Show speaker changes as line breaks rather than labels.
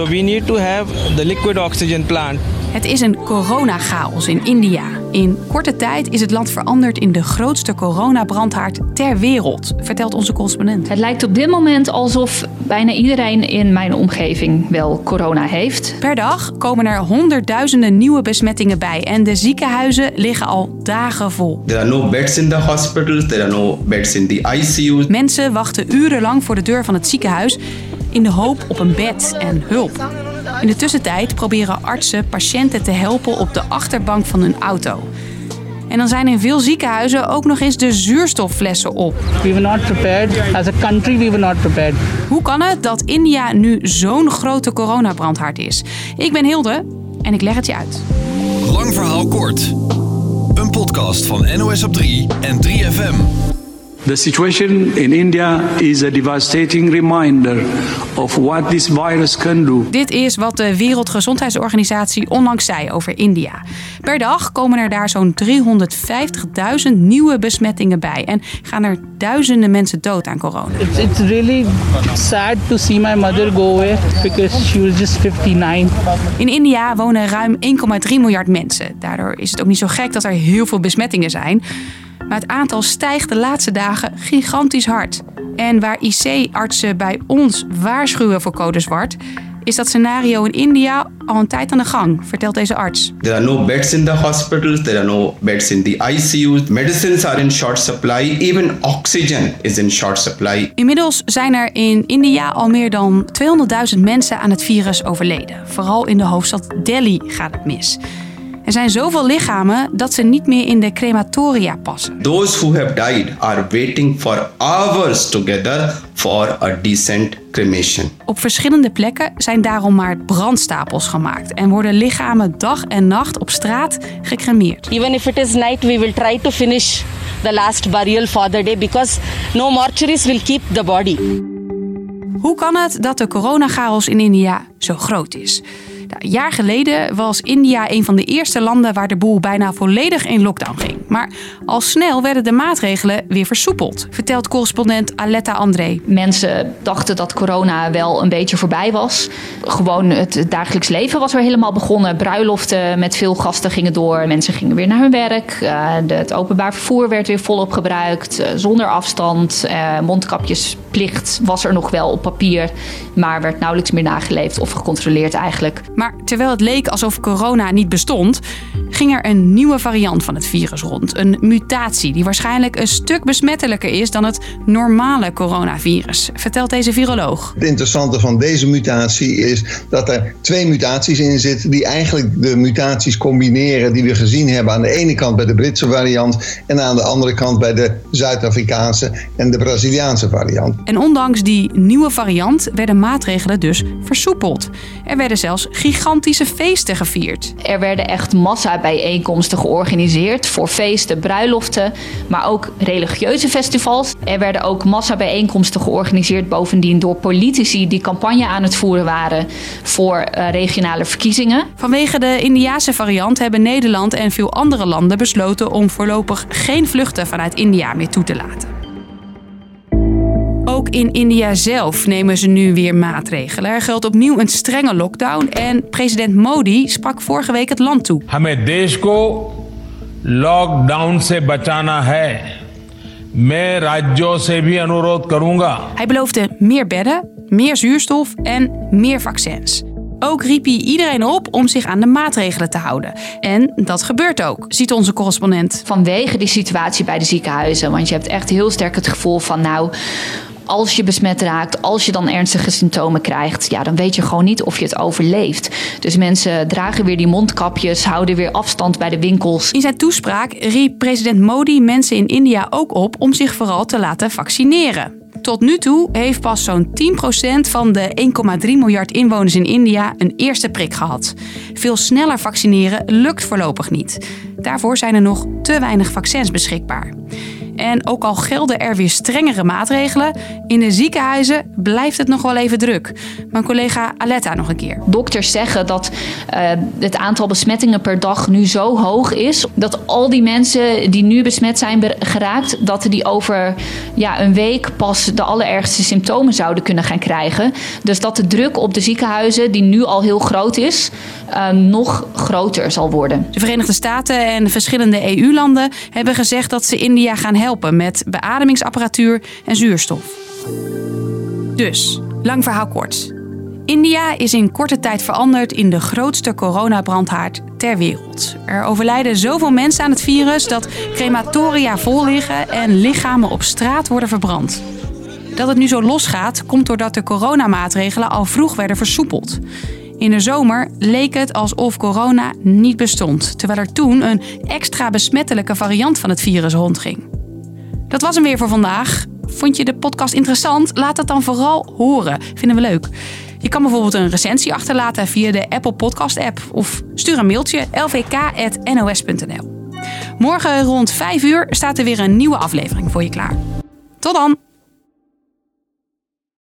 So we need to have the liquid oxygen plant.
Het is een coronachaos in India. In korte tijd is het land veranderd in de grootste coronabrandhaard ter wereld, vertelt onze correspondent.
Het lijkt op dit moment alsof bijna iedereen in mijn omgeving wel corona heeft.
Per dag komen er honderdduizenden nieuwe besmettingen bij en de ziekenhuizen liggen al dagen vol.
There are no beds in the hospitals, there are no beds in the ICU's.
Mensen wachten urenlang voor de deur van het ziekenhuis in de hoop op een bed en hulp. In de tussentijd proberen artsen patiënten te helpen op de achterbank van hun auto. En dan zijn in veel ziekenhuizen ook nog eens de zuurstofflessen op.
We were not prepared. As a country, we were not prepared.
Hoe kan het dat India nu zo'n grote coronabrandhaard is? Ik ben Hilde en ik leg het je uit.
Lang verhaal kort. Een podcast van NOS op 3 en 3FM.
The situation in India is a devastating reminder of what this virus can do.
Dit is wat de Wereldgezondheidsorganisatie onlangs zei over India. Per dag komen er daar zo'n 350.000 nieuwe besmettingen bij en gaan er duizenden mensen dood aan corona.
It's, it's really sad to see my mother go away because she was just 59.
In India wonen ruim 1,3 miljard mensen. Daardoor is het ook niet zo gek dat er heel veel besmettingen zijn. Maar het aantal stijgt de laatste dagen gigantisch hard. En waar IC-artsen bij ons waarschuwen voor code zwart, is dat scenario in India al een tijd aan de gang, vertelt deze arts.
There are no beds in the hospitals, there are no beds in the ICU's. Medicines are in short supply, even oxygen is in short supply.
Inmiddels zijn er in India al meer dan 200.000 mensen aan het virus overleden. Vooral in de hoofdstad Delhi gaat het mis. Er zijn zoveel lichamen dat ze niet meer in de crematoria passen.
Those who have died are waiting for hours together for a decent cremation.
Op verschillende plekken zijn daarom maar brandstapels gemaakt en worden lichamen dag en nacht op straat gecremeerd.
Even if it is night, we will try to finish the last burial for the day because no mortuaries will keep the body.
Hoe kan het dat de coronachaos in India zo groot is? Een jaar geleden was India een van de eerste landen waar de boel bijna volledig in lockdown ging. Maar al snel werden de maatregelen weer versoepeld, vertelt correspondent Aletta André.
Mensen dachten dat corona wel een beetje voorbij was. Gewoon het dagelijks leven was weer helemaal begonnen. Bruiloften met veel gasten gingen door. Mensen gingen weer naar hun werk. Uh, het openbaar vervoer werd weer volop gebruikt. Uh, zonder afstand. Uh, mondkapjesplicht was er nog wel op papier. Maar werd nauwelijks meer nageleefd of gecontroleerd eigenlijk.
Maar terwijl het leek alsof corona niet bestond, ging er een nieuwe variant van het virus rond. Een mutatie die waarschijnlijk een stuk besmettelijker is dan het normale coronavirus, vertelt deze viroloog.
Het interessante van deze mutatie is dat er twee mutaties in zitten die eigenlijk de mutaties combineren die we gezien hebben aan de ene kant bij de Britse variant en aan de andere kant bij de Zuid-Afrikaanse en de Braziliaanse variant.
En ondanks die nieuwe variant werden maatregelen dus versoepeld. Er werden zelfs gigantische feesten gevierd.
Er werden echt massabijeenkomsten georganiseerd voor feesten, bruiloften, maar ook religieuze festivals. Er werden ook massabijeenkomsten georganiseerd bovendien door politici die campagne aan het voeren waren voor uh, regionale verkiezingen.
Vanwege de Indiase variant hebben Nederland en veel andere landen besloten om voorlopig geen vluchten vanuit India meer toe te laten. Ook in India zelf nemen ze nu weer maatregelen. Er geldt opnieuw een strenge lockdown en president Modi sprak vorige week het land toe.
हमें देश को लॉकडाउन से बचाना है मैं राज्यों से भी अनुरोध करूंगा
Hij beloofde meer bedden, meer zuurstof en meer vaccins. Ook riep hij iedereen op om zich aan de maatregelen te houden. En dat gebeurt ook, ziet onze correspondent.
Vanwege die situatie bij de ziekenhuizen. Want je hebt echt heel sterk het gevoel van nou als je besmet raakt, als je dan ernstige symptomen krijgt, ja, dan weet je gewoon niet of je het overleeft. Dus mensen dragen weer die mondkapjes, houden weer afstand bij de winkels.
In zijn toespraak riep president Modi mensen in India ook op om zich vooral te laten vaccineren. Tot nu toe heeft pas zo'n 10% van de 1,3 miljard inwoners in India een eerste prik gehad. Veel sneller vaccineren lukt voorlopig niet. Daarvoor zijn er nog te weinig vaccins beschikbaar. En ook al gelden er weer strengere maatregelen, in de ziekenhuizen blijft het nog wel even druk. Mijn collega Aletta nog een keer.
Dokters zeggen dat uh, het aantal besmettingen per dag nu zo hoog is dat al die mensen die nu besmet zijn geraakt, dat die over ja, een week pas de allerergste symptomen zouden kunnen gaan krijgen. Dus dat de druk op de ziekenhuizen, die nu al heel groot is, uh, nog groter zal worden.
De Verenigde Staten en verschillende EU-landen hebben gezegd dat ze India gaan helpen met beademingsapparatuur en zuurstof. Dus, lang verhaal kort. India is in korte tijd veranderd in de grootste coronabrandhaard ter wereld. Er overlijden zoveel mensen aan het virus dat crematoria vol liggen en lichamen op straat worden verbrand. Dat het nu zo losgaat, komt doordat de coronamaatregelen al vroeg werden versoepeld. In de zomer leek het alsof corona niet bestond, terwijl er toen een extra besmettelijke variant van het virus rondging. Dat was hem weer voor vandaag. Vond je de podcast interessant? Laat het dan vooral horen. Vinden we leuk. Je kan bijvoorbeeld een recensie achterlaten via de Apple Podcast app of stuur een mailtje lvk.nos.nl. Morgen rond 5 uur staat er weer een nieuwe aflevering voor je klaar. Tot dan!